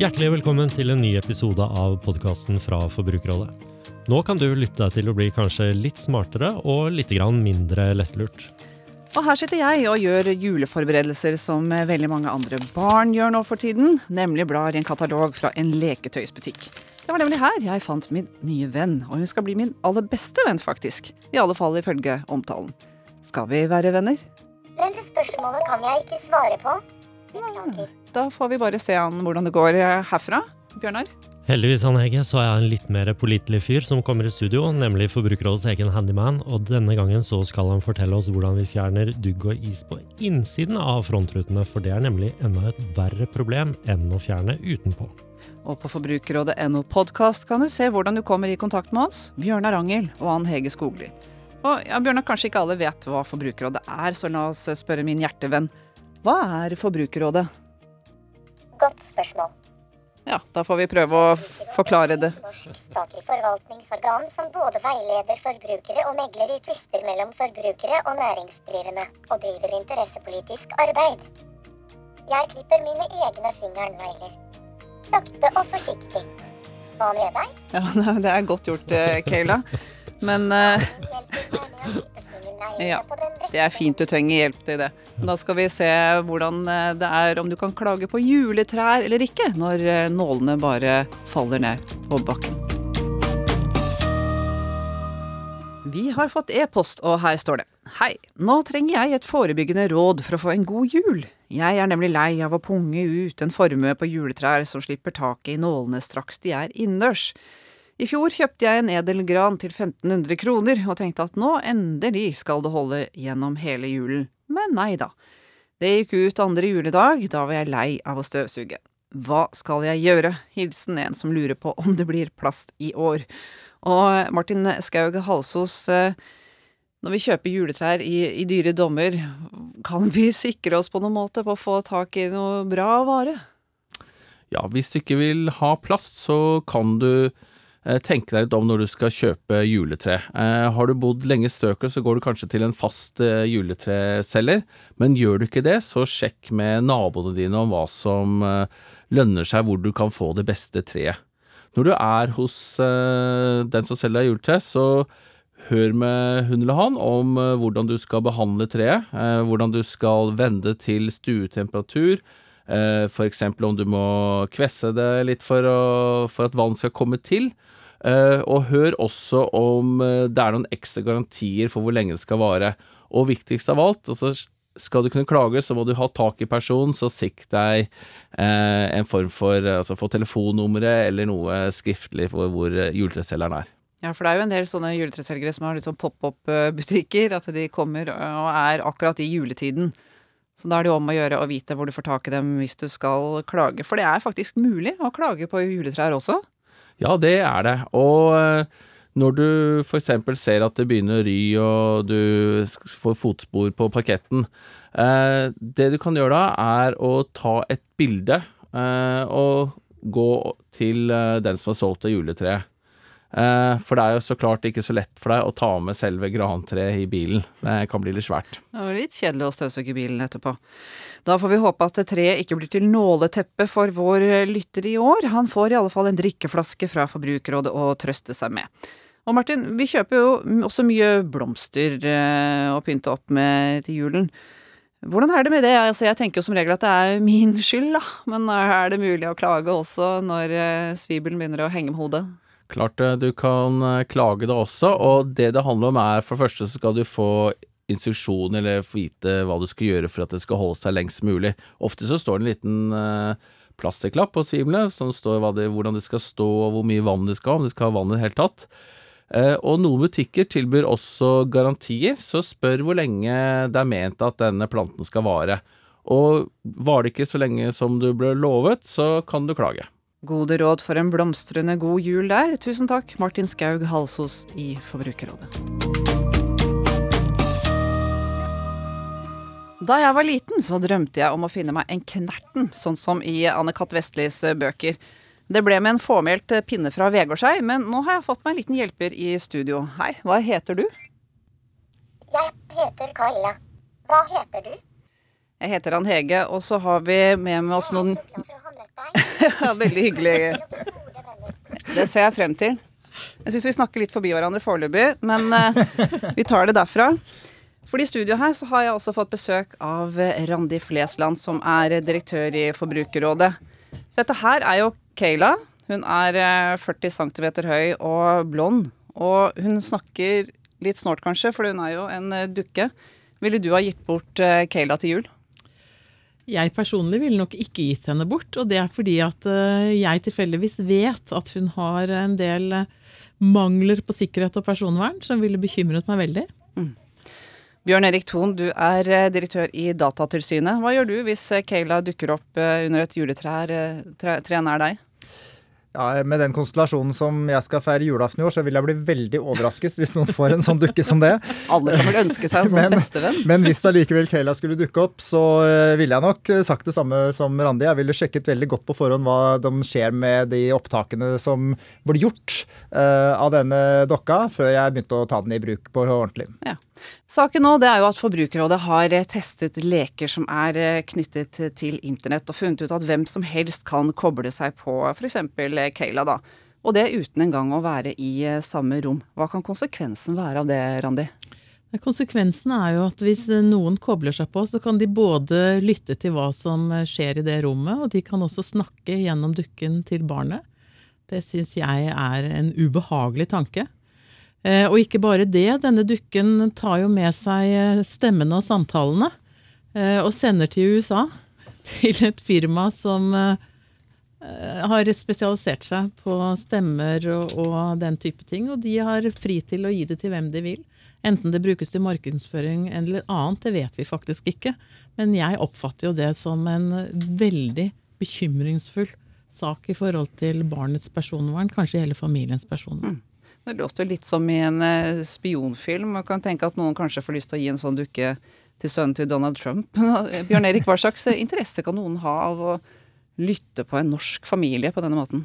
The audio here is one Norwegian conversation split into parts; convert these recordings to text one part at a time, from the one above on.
Hjertelig velkommen til en ny episode av podkasten fra Forbrukerrådet. Nå kan du lytte deg til å bli kanskje litt smartere og litt mindre lettlurt. Og her sitter jeg og gjør juleforberedelser som veldig mange andre barn gjør nå for tiden, nemlig blar i en katalog fra en leketøysbutikk. Det var nemlig her jeg fant min nye venn, og hun skal bli min aller beste venn, faktisk. I alle fall ifølge omtalen. Skal vi være venner? Dette spørsmålet kan jeg ikke svare på. Beklager. Da får vi bare se an hvordan det går herfra. Bjørnar? Heldigvis han Hege, så er jeg en litt mer pålitelig fyr som kommer i studio, nemlig Forbrukerrådets egen handyman, og denne gangen så skal han fortelle oss hvordan vi fjerner dugg og is på innsiden av frontrutene, for det er nemlig enda et verre problem enn å fjerne utenpå. Og på forbrukerrådet.no podkast kan du se hvordan du kommer i kontakt med oss, Bjørnar Angel og Ann Hege Skogli. Og ja, Bjørnar, kanskje ikke alle vet hva Forbrukerrådet er, så la oss spørre min hjertevenn. Hva er Forbrukerrådet? Godt spørsmål. Ja, da får vi prøve å forklare det. Norsk statlig forvaltningsorgan som både veileder forbrukere og megler i tvister mellom forbrukere og næringsdrivende, og driver interessepolitisk arbeid. Jeg klipper mine egne fingernegler. Sakte og forsiktig. Hva med deg? Ja, Det er godt gjort, eh, Kayla. Men fingerneglene Ja, det er fint du trenger hjelp til det. Da skal vi se hvordan eh, det er om du kan klage på juletrær eller ikke, når eh, nålene bare faller ned på bakken. Vi har fått e-post, og her står det. Hei, nå trenger jeg et forebyggende råd for å få en god jul. Jeg er nemlig lei av å punge ut en formue på juletrær som slipper taket i nålene straks de er innendørs. I fjor kjøpte jeg en edelgran til 1500 kroner, og tenkte at nå endelig skal det holde gjennom hele julen. Men nei da. Det gikk ut andre juledag, da var jeg lei av å støvsuge. Hva skal jeg gjøre? Hilsen en som lurer på om det blir plast i år. Og Martin Skaug Halsos, eh, når vi kjøper juletrær i, i dyre dommer, kan vi sikre oss på noen måte på å få tak i noe bra vare? Ja, hvis du ikke vil ha plast, så kan du tenke deg litt om når du skal kjøpe juletre. Eh, har du bodd lenge i strøket, så går du kanskje til en fast eh, juletreselger, men gjør du ikke det, så sjekk med naboene dine om hva som eh, lønner seg, hvor du kan få det beste treet. Når du er hos eh, den som selger deg juletre, så hør med hun eller han om eh, hvordan du skal behandle treet, eh, hvordan du skal vende til stuetemperatur, f.eks. om du må kvesse det litt for, å, for at vann skal komme til. Eh, og hør også om eh, det er noen ekstra garantier for hvor lenge det skal vare. Og viktigst av alt, altså skal du kunne klage, så må du ha tak i personen, så sikt deg eh, en form for Altså få telefonnummeret eller noe skriftlig for hvor eh, juletreselgeren er. Ja, for det er jo en del sånne juletreselgere som har litt sånn pop-up-butikker, at de kommer og er akkurat i juletiden. Så da er det jo om å gjøre å vite hvor du får tak i dem hvis du skal klage. For det er faktisk mulig å klage på juletrær også. Ja, det er det. Og eh, når du f.eks. ser at det begynner å ry og du får fotspor på parketten, eh, det du kan gjøre da, er å ta et bilde eh, og gå til den som har solgt det juletreet. Eh, for det er jo så klart ikke så lett for deg å ta med selve grantreet i bilen. Det kan bli litt svært. Det var litt kjedelig å støvsuge bilen etterpå. Da får vi håpe at treet ikke blir til nåleteppe for vår lytter i år. Han får i alle fall en drikkeflaske fra Forbrukerrådet å trøste seg med. Og Martin, vi kjøper jo også mye blomster eh, å pynte opp med til julen. Hvordan er det med det? Altså, jeg tenker jo som regel at det er min skyld, da. Men er det mulig å klage også når eh, svibelen begynner å henge med hodet? Klart du kan eh, klage det også, og det det handler om er for det første så skal du få instruksjon eller få vite hva du skal gjøre for at det skal holde seg lengst mulig. Ofte så står det en liten eh, på svimelet som står det, hvordan det skal stå og hvor mye vann det skal ha, om det skal ha vann i det hele tatt. Eh, og noen butikker tilbyr også garantier, så spør hvor lenge det er ment at denne planten skal vare. Og var det ikke så lenge som du ble lovet, så kan du klage. Gode råd for en blomstrende god jul der. Tusen takk, Martin Skaug Halsos i Forbrukerrådet. Da jeg var liten, så drømte jeg om å finne meg en knerten, sånn som i Anne-Cath. Vestlis eh, bøker. Det ble med en fåmælt eh, pinne fra Vegårshei, men nå har jeg fått meg en liten hjelper i studio. Hei, hva heter du? Jeg heter Kaila. Hva heter du? Jeg heter Ann Hege, og så har vi med med oss noen Ja, veldig hyggelig. Det ser jeg frem til. Jeg syns vi snakker litt forbi hverandre foreløpig, men eh, vi tar det derfra. For i studio her så har jeg også fått besøk av eh, Randi Flesland, som er direktør i Forbrukerrådet. Dette her er jo Kayla. Hun er eh, 40 cm høy og blond. Og hun snakker litt snålt kanskje, for hun er jo en eh, dukke. Ville du ha gitt bort eh, Kayla til jul? Jeg personlig ville nok ikke gitt henne bort, og det er fordi at eh, jeg tilfeldigvis vet at hun har en del eh, mangler på sikkerhet og personvern som ville bekymret meg veldig. Bjørn Erik Thon, du er eh, direktør i Datatilsynet. Hva gjør du hvis Kayla dukker opp under et juletre tre, tre nær deg? Ja, Med den konstellasjonen som jeg skal feire julaften i år, så vil jeg bli veldig overrasket hvis noen får en sånn dukke som det. Alle kan vel ønske seg en sånn Men- bestevenn? Men hvis allikevel Kayla skulle dukke opp, så eh, ville jeg nok eh, sagt det samme som Randi. Jeg ville sjekket veldig godt på forhånd hva de skjer med de opptakene som ble gjort uh, av denne dokka, før jeg begynte å ta den i bruk på ordentlig. Saken nå det er jo at Forbrukerrådet har eh, testet leker som er eh, knyttet til internett, og funnet ut at hvem som helst kan koble seg på f.eks. Kayla, da. Og det uten engang å være i eh, samme rom. Hva kan konsekvensen være av det, Randi? Konsekvensen er jo at hvis eh, noen kobler seg på, så kan de både lytte til hva som eh, skjer i det rommet, og de kan også snakke gjennom dukken til barnet. Det syns jeg er en ubehagelig tanke. Eh, Og ikke bare det, denne dukken tar jo med seg eh, stemmene og samtalene, eh, og sender til USA, til et firma som har spesialisert seg på stemmer og, og den type ting, og de har fri til å gi det til hvem de vil. Enten det brukes til markedsføring eller annet, det vet vi faktisk ikke. Men jeg oppfatter jo det som en veldig bekymringsfull sak i forhold til barnets personvern, kanskje hele familiens personvern. Det låter litt som i en eh, spionfilm. Man kan tenke at noen kanskje får lyst til å gi en sånn dukke til sønnen til Donald Trump. Bjørn Erik, hva slags eh, interesse kan noen ha av å lytte på en norsk familie på denne måten?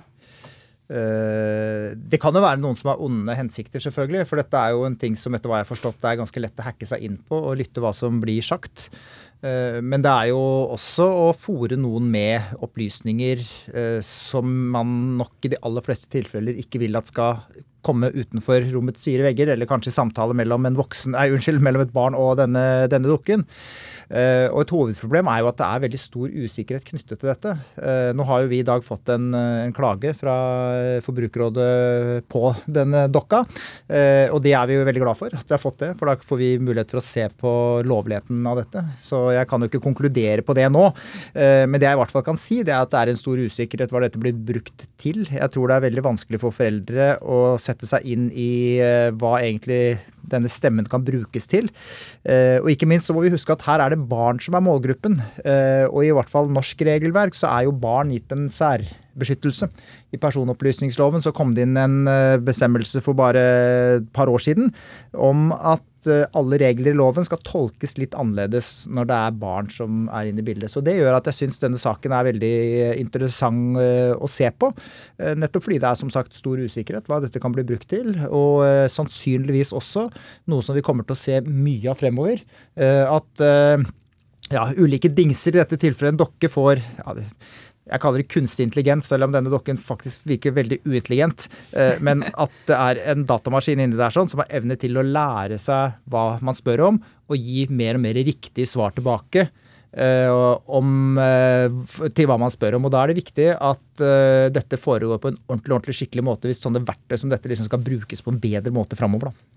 Eh, Det kan jo være noen som har onde hensikter, selvfølgelig. For dette er jo en ting som etter hva jeg har forstått det er ganske lett å hacke seg inn på og lytte hva som blir sagt. Eh, Men det er jo også å fòre noen med opplysninger eh, som man nok i de aller fleste tilfeller ikke vil at skal komme utenfor rommets fire vegger, eller kanskje samtale mellom en voksen, nei, unnskyld, mellom et barn og denne, denne dukken. Uh, og et hovedproblem er jo at det er veldig stor usikkerhet knyttet til dette. Uh, nå har jo vi i dag fått en, eh, en klage fra Forbrukerrådet på denne dokka. uh, og det er vi jo veldig glad for at vi har fått det, for da får vi mulighet for å se på lovligheten av dette. Så jeg kan jo ikke konkludere på det nå. Men det jeg i hvert fall kan si, det er at det er en stor usikkerhet hva dette blir brukt til. Jeg tror det er veldig vanskelig for foreldre å sette seg inn i eh, hva egentlig denne stemmen kan brukes til. Eh, og ikke minst så må vi huske at her er det barn som er målgruppen. Eh, og i hvert fall norsk regelverk så er jo barn gitt en særbeskyttelse. I personopplysningsloven så kom det inn en bestemmelse for bare et par år siden om at alle regler i loven skal tolkes litt annerledes når det er barn som er inne i bildet. Så det gjør at jeg syns denne saken er veldig eh, interessant eh, å se på. Eh, Nettopp fordi det er som sagt stor usikkerhet hva dette kan bli brukt til. Og eh, sannsynligvis også noe som vi kommer til å se mye av fremover. eh, At eh, ja, ulike dingser, i dette tilfellet en dokke, får ja, jeg kaller det kunstig intelligens, selv om denne dokken faktisk virker veldig uintelligent. Eh, Men at det er en datamaskin inni der sånn, som har evne til å lære seg hva man spør om, og gi mer og mer riktig svar tilbake eh, om, eh, til hva man spør om. Og Da er det viktig at dette foregår på en ordentlig, ordentlig skikkelig måte, hvis sånne verktøy som dette liksom skal brukes på en bedre måte framover. Da.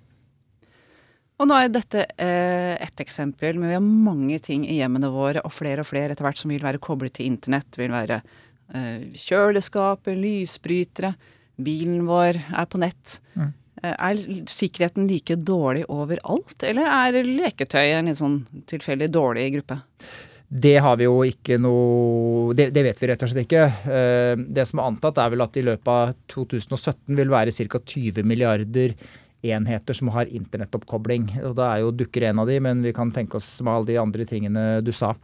Og nå er dette eh, ett eksempel, men vi har mange ting i hjemmene våre, og flere og flere etter hvert som vil være koblet til internett. Vil være eh, kjøleskapet, lysbrytere, bilen vår er på nett. Mm. Eh, er sikkerheten like dårlig overalt, eller er leketøy en litt sånn tilfeldig dårlig gruppe? Det har vi jo ikke noe Det, det vet vi rett og slett ikke. Eh, Det som er antatt, er vel at i løpet av 2017 vil være ca. 20 milliarder enheter som har internettoppkobling. Og Da er jo dukker en av de, men vi kan tenke oss med alle de andre tingene du sa.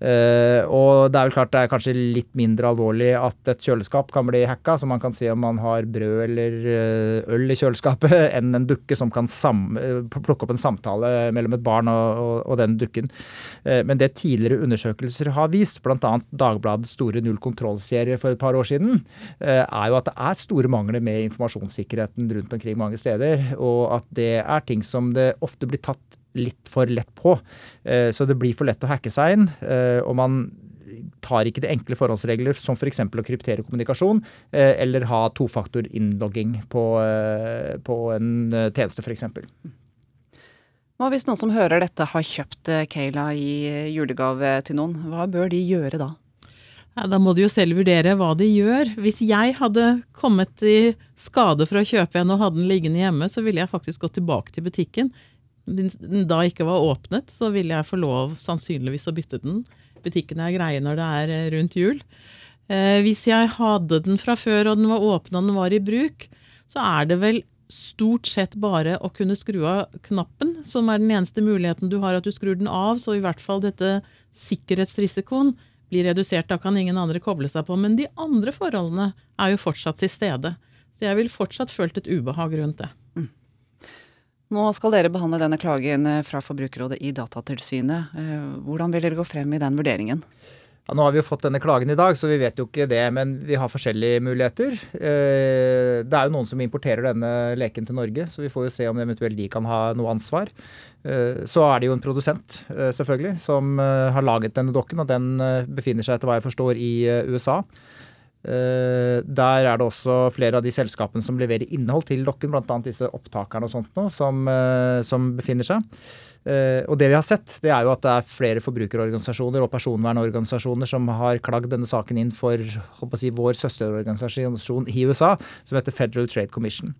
Uh, og det er vel klart det er kanskje litt mindre alvorlig at et kjøleskap kan bli hacka, så man kan si om man har brød eller uh, øl i kjøleskapet, enn en dukke som kan uh, plukke opp en samtale mellom et barn og, og, og den dukken. men det tidligere undersøkelser har vist, bl.a. Dagbladets store null kontroll-serie for et par år siden, er jo at det er store mangler med informasjonssikkerheten rundt omkring mange steder, og at det er ting som det ofte blir tatt litt for lett på. Eh, så det blir for lett å hacke seg inn. Eh, og man tar ikke de enkle forholdsregler som f.eks. For å kryptere kommunikasjon eh, eller ha tofaktor-innlogging på, på en tjeneste f.eks. Hva hvis noen som hører dette har kjøpt Kayla i julegave til noen? Hva bør de gjøre da? Ja, da må de jo selv vurdere hva de gjør. Hvis jeg hadde kommet i skade for å kjøpe en og hadde den liggende hjemme, så ville jeg faktisk gått tilbake til butikken den da ikke var åpnet, så ville jeg få lov sannsynligvis å bytte den. Butikkene er greie når det er eh, rundt jul. Eh, hvis jeg hadde den fra før og den var åpen og den var i bruk, så er det vel stort sett bare å kunne skru av knappen, som er den eneste muligheten du har, at du skrur den av, så i hvert fall dette sikkerhetsrisikoen blir redusert. Da kan ingen andre koble seg på. Men de andre forholdene er jo fortsatt til stede. Så jeg vil fortsatt følt et ubehag rundt det. Nå skal dere behandle denne klagen eh, fra Forbrukerrådet i Datatilsynet. Eh, hvordan vil dere gå frem i den vurderingen? Ja, nå har vi jo fått denne klagen i dag, så vi vet jo ikke det. Men vi har forskjellige muligheter. Eh, det er jo noen som importerer denne leken til Norge, så vi får jo se om eventuelt de kan ha noe ansvar. Så er det jo en produsent, selvfølgelig, som har laget denne dokken, og den befinner seg etter hva jeg forstår i USA. Uh, der er det også flere av de selskapene som leverer innhold til dokken, bl.a. disse opptakerne og sånt nå, som, uh, som befinner seg. Uh, og det vi har sett, det er jo at det er flere forbrukerorganisasjoner og personvernorganisasjoner som har klagd denne saken inn for si, vår søsterorganisasjon i USA, som heter Federal Trade Commission.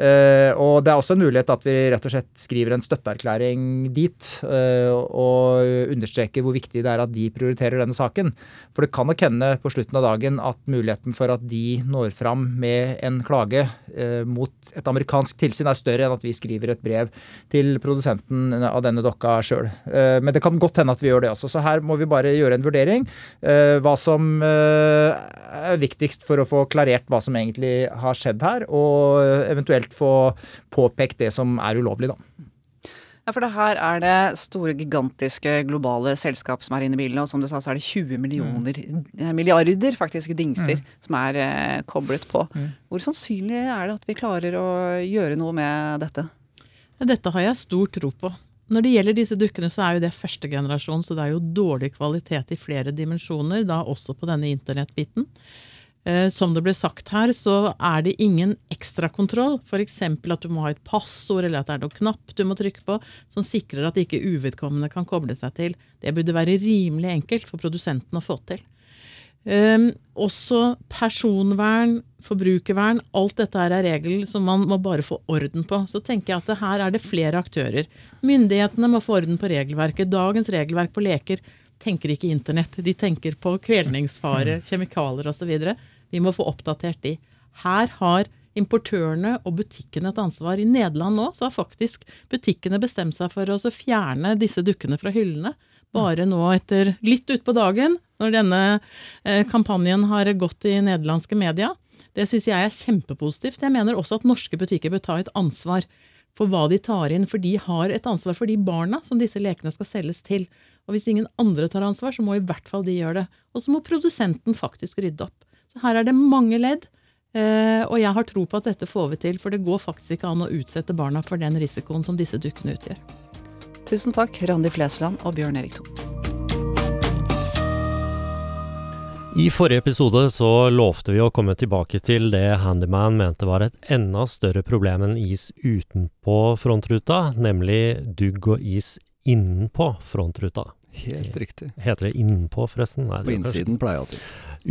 Uh, og det er også en mulighet at vi rett og slett skriver en støtteerklæring dit uh, og understreker hvor viktig det er at de prioriterer denne saken. For det kan nok hende på slutten av dagen at muligheten for at de når fram med en klage mot et amerikansk tilsyn er større enn at vi skriver et brev til produsenten av denne dokka sjøl. Eh, men det kan godt hende at vi gjør det også. Så her må vi bare gjøre en vurdering. Eh, hva som eh, er viktigst for å få klarert hva som egentlig har skjedd her, og eventuelt få påpekt det som er ulovlig, da. Ja, for det her er det store, gigantiske globale selskap som er inne i bilene. Og som du sa, så er det 20 millioner, mm. milliarder faktisk dingser mm. som er eh, koblet på. Mm. Hvor sannsynlig er det at vi klarer å gjøre noe med dette? Dette har jeg stor tro på. Når det gjelder disse dukkene, så er jo det første generasjon, så det er jo dårlig kvalitet i flere dimensjoner, da også på denne internettbiten. Eh, som det ble sagt her, så er det ingen ekstrakontroll. F.eks. at du må ha et passord, eller at det er noen knapp du må trykke på, som sikrer at ikke uvedkommende kan koble seg til. Det burde være rimelig enkelt for produsenten å få til. Um, også personvern, forbrukervern, alt dette her er regler som man må bare få orden på. Så tenker jeg at her er det flere aktører. Myndighetene må få orden på regelverket. Dagens regelverk på leker tenker ikke internett. De tenker på kvelningsfare, mm. kjemikalier osv. Vi må få oppdatert de. Her har importørene og butikkene et ansvar. I Nederland nå så har faktisk butikkene bestemt seg for å fjerne disse dukkene fra hyllene. Bare nå etter litt utpå dagen, når denne eh, kampanjen har gått i nederlandske media. Det syns jeg er kjempepositivt. Jeg mener også at norske butikker bør ta et ansvar for hva de tar inn, for de har et ansvar for de barna som disse lekene skal selges til. Og hvis ingen andre tar ansvar, så må i hvert fall de gjøre det. Og så må produsenten faktisk rydde opp. Så her er det mange ledd. Eh, og jeg har tro på at dette får vi til, for det går faktisk ikke an å utsette barna for den risikoen som disse dukkene utgjør. Tusen takk, Randi Flesland og Bjørn Erik Thon. I forrige episode så lovte vi å komme tilbake til det Handyman mente var et enda større problem enn is utenpå frontruta, nemlig dugg og is innenpå frontruta. Helt riktig. Heter det innenpå, forresten? Nei, På innsiden, pleier jeg å si.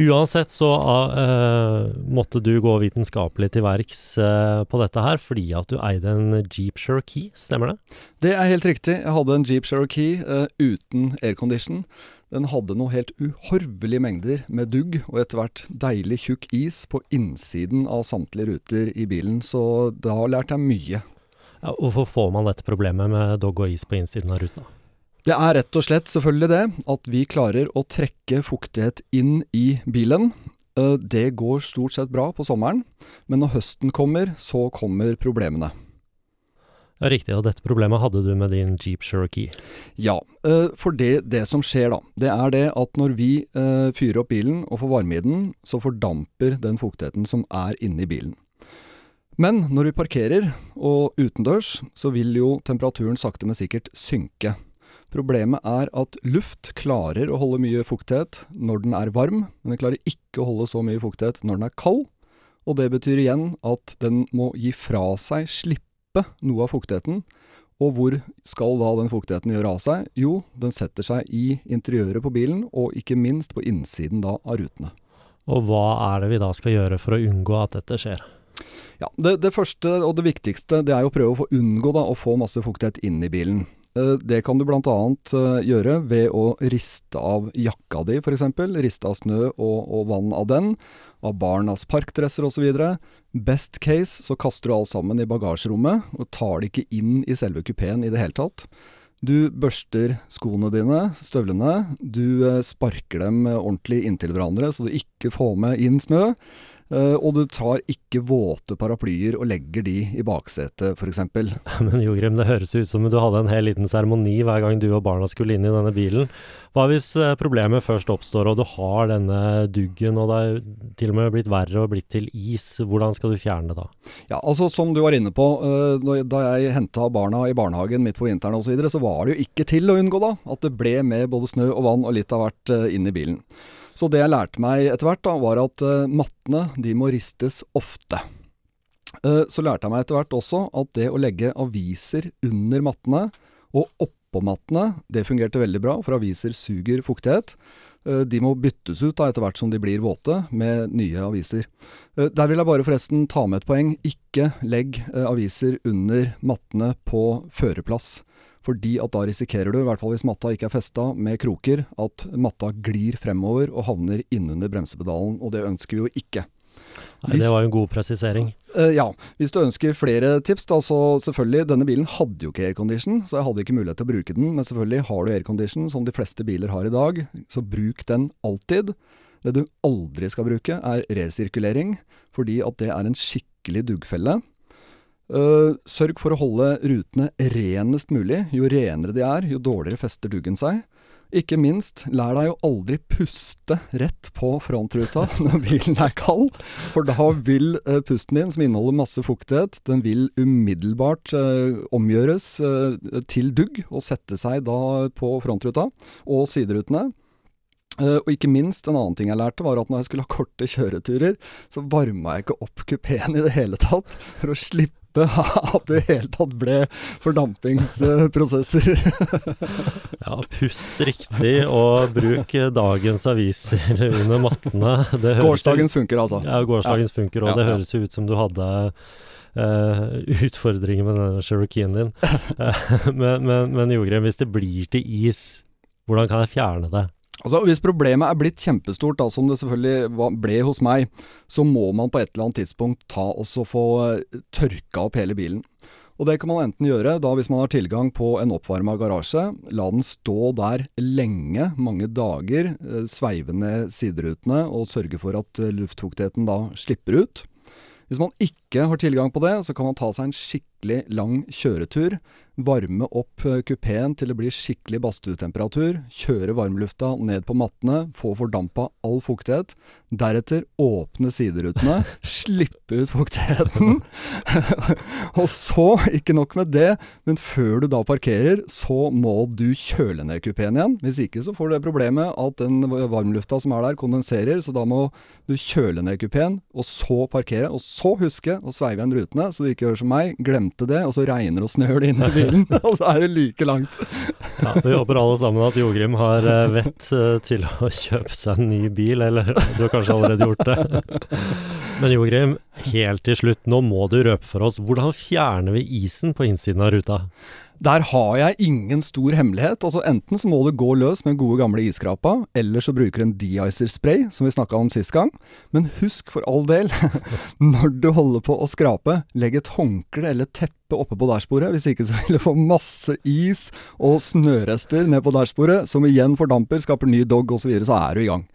Uansett så uh, måtte du gå vitenskapelig til verks uh, på dette her, fordi at du eide en Jeep Cherokee, stemmer det? Det er helt riktig. Jeg hadde en Jeep Cherokee uh, uten aircondition. Den hadde noe helt uhorvelige mengder med dugg og etter hvert deilig tjukk is på innsiden av samtlige ruter i bilen, så da lærte jeg mye. Ja, hvorfor får man dette problemet med dogg og is på innsiden av ruta? Det er rett og slett selvfølgelig det at vi klarer å trekke fuktighet inn i bilen. Eh, Det går stort sett bra på sommeren, men når høsten kommer, så kommer problemene. Ja, riktig, og dette problemet hadde du med din Jeep Cherokee. Ja, eh, for det, det som skjer da, det er det at når vi eh, fyrer opp bilen og får varme i den, så fordamper den fuktigheten som er inni bilen. Men når vi parkerer og utendørs, så vil jo temperaturen sakte, men sikkert synke. Problemet er at luft klarer å holde mye fuktighet når den er varm, men den klarer ikke å holde så mye fuktighet når den er kald. Og det betyr igjen at den må gi fra seg, slippe noe av fuktigheten. Og hvor skal da den fuktigheten gjøre av seg? Jo, den setter seg i interiøret på bilen, og ikke minst på innsiden da av rutene. Og hva er det vi da skal gjøre for å unngå at dette skjer? Ja, det, det første og det viktigste det er jo å prøve å unngå da, å få masse fuktighet inn i bilen. Eh, Det kan du bl.a. gjøre ved å riste av jakka di f.eks. Riste av snø og, og vann av den. Av barnas parkdresser osv. Best case så kaster du alt sammen i bagasjerommet, og tar det ikke inn i selve kupeen i det hele tatt. Du børster skoene dine, støvlene. Du eh, sparker dem eh, ordentlig inntil hverandre, så du ikke får med inn snø. Eh, Og du tar ikke våte paraplyer og legger de i baksetet, f.eks. Men Jogrim, det høres ut som du hadde en hel liten seremoni hver gang du og barna skulle inn i denne bilen. Hva hvis eh, problemet først oppstår, og du har denne duggen, og det er til og med blitt verre og blitt til is? Hvordan skal du fjerne det da? Ja, altså Som du var inne på, eh, da jeg henta barna i barnehagen midt på vinteren osv., så, videre, så var det jo ikke til å unngå da, at det ble med både snø og vann og litt av hvert inn i bilen. Så det jeg lærte meg etter hvert, da, var at eh, mattene de må ristes ofte. Eh, Så lærte jeg meg etter hvert også at det å legge aviser under mattene og oppå mattene, det fungerte veldig bra, for aviser suger fuktighet. Eh, De må byttes ut da etter hvert som de blir våte, med nye aviser. Der vil jeg bare forresten ta med et poeng. Ikke legg aviser under mattene på førerplass. Fordi at da risikerer du, i hvert fall hvis matta ikke er festa med kroker, at matta glir fremover og havner innunder bremsepedalen, og det ønsker vi jo ikke. Nei, Hvis- det var jo en god presisering. Uh, ja, hvis du ønsker flere tips, da, så selvfølgelig, denne bilen hadde jo ikke aircondition, så jeg hadde ikke mulighet til å bruke den, men selvfølgelig har du aircondition, som de fleste biler har i dag, så bruk den alltid. Det du aldri skal bruke, er resirkulering, fordi at det er en skikkelig duggfelle. Eh, sørg for å holde rutene renest mulig. Jo renere de er, jo dårligere fester duggen seg. Ikke minst, lær deg å aldri puste rett på frontruta når bilen er kald, for da vil eh, pusten din, som inneholder masse fuktighet, den vil umiddelbart eh, omgjøres eh, til dugg og sette seg da på frontruta og siderutene. Eh, og ikke minst, en annen ting jeg lærte, var at når jeg skulle ha korte kjøreturer, så varma jeg ikke opp kupeen i det hele tatt, for å slippe at det i det hele tatt ble fordampingsprosesser. Ja, pust riktig, og bruk dagens aviser under mattene. Gårsdagens funker, altså. Ja, gårsdagens funker, og Ja, det høres jo ut som du hadde Uh, utfordringer med denne Cherokeen din. Uh, men, men, men Jogren, hvis det blir til is, hvordan kan jeg fjerne det? Altså, Hvis problemet er blitt kjempestort, da, som det selvfølgelig ble hos meg, så må man på et eller annet tidspunkt ta og få eh, tørka opp hele bilen. Og det kan man enten gjøre da hvis man har tilgang på en oppvarma garasje. La den stå der lenge, mange dager, eh, sveive ned siderutene og sørge for at eh, luftfuktigheten da slipper ut. Hvis man ikke har tilgang på det, så kan man ta seg en skikkelig lang kjøretur. Varme opp eh, kupeen til det blir skikkelig badstuetemperatur. Kjøre varmlufta ned på mattene, få fordampa all fuktighet. Deretter åpne siderutene, slippe ut fuktigheten. og så, ikke nok med det, men før du da parkerer, så må du kjøle ned kupeen igjen. Hvis ikke så får du det problemet at den varmlufta som er der, kondenserer. Så da må du kjøle ned kupeen, og så parkere. Og så huske å sveive igjen rutene, så du ikke gjør som meg, glemte det, og så regner og snør det inn i bilen. og så er det like langt. Ja, vi håper alle sammen at Jogrim har eh, vett eh, til å kjøpe seg en ny bil, eller du har kanskje allerede gjort det. Men Jogrim, helt til slutt, nå må du røpe for oss, hvordan fjerner vi isen på innsiden av ruta? Der har jeg ingen stor hemmelighet. Altså Enten så må du gå løs med gode gamle iskrapa, eller så bruker du en de-icer-spray, som vi snakka om sist gang. Men husk for all del, når du holder på å skrape, legg et håndkle eller teppe oppe på dashbordet. Hvis ikke så vil du få masse is og snørester ned på dashbordet, som igjen fordamper, skaper ny dog osv., så, videre, så er du i gang.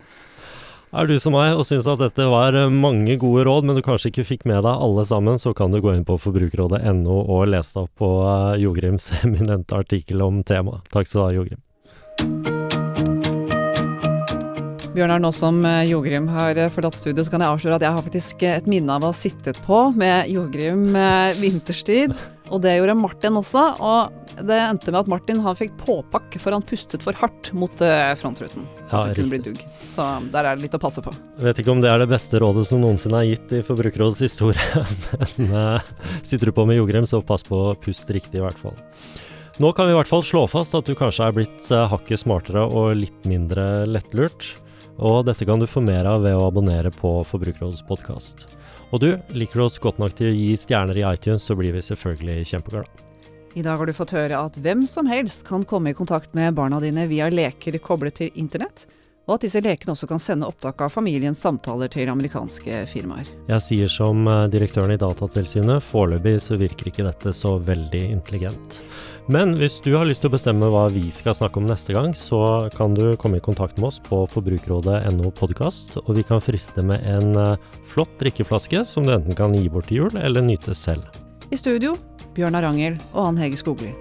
Er du som meg og syns at dette var eh, mange gode råd, men du kanskje ikke fikk med deg alle sammen, så kan du gå inn på forbrukerrådet.no og lese opp på uh, Jogrims eminente artikkel om temaet. Takk skal du ha, Jogrim. Bjørnar, nå som eh, Jogrim har forlatt studio, så kan jeg avsløre at jeg har faktisk et minne av å ha sittet på med Jogrim vinterstid. Og det gjorde Martin også. Og det endte med at Martin han fikk påpakke for han pustet for hardt mot uh, frontruten. Ja, det kunne bli dugg. Så der er det litt å passe på. Jeg vet ikke om det er det beste rådet som noensinne er gitt i Forbrukerrådets historie, men uh, sitter du på med jordgrem, så pass på å puste riktig, i hvert fall. Nå kan vi i hvert fall slå fast at du kanskje er blitt uh, hakket smartere og litt mindre lettlurt. Og dette kan du få mer av ved å abonnere på Forbrukerrådets podkast. Og du, liker du oss godt nok til å gi stjerner i iTunes, så blir vi selvfølgelig kjempeglade. I dag har du fått høre at hvem som helst kan komme i kontakt med barna dine via leker koblet til internett, og at disse lekene også kan sende opptak av familiens samtaler til amerikanske firmaer. Jeg sier som eh, direktøren i Datatilsynet, foreløpig så virker ikke dette så veldig intelligent. Men hvis du har lyst til å bestemme hva vi skal snakke om neste gang, så kan du komme i kontakt med oss på forbrukerrådet.no podkast, og vi kan friste med en eh, flott drikkeflaske som du enten kan gi bort til jul, eller nyte selv. I studio Bjørnar Angel og Ann Hege Skogli.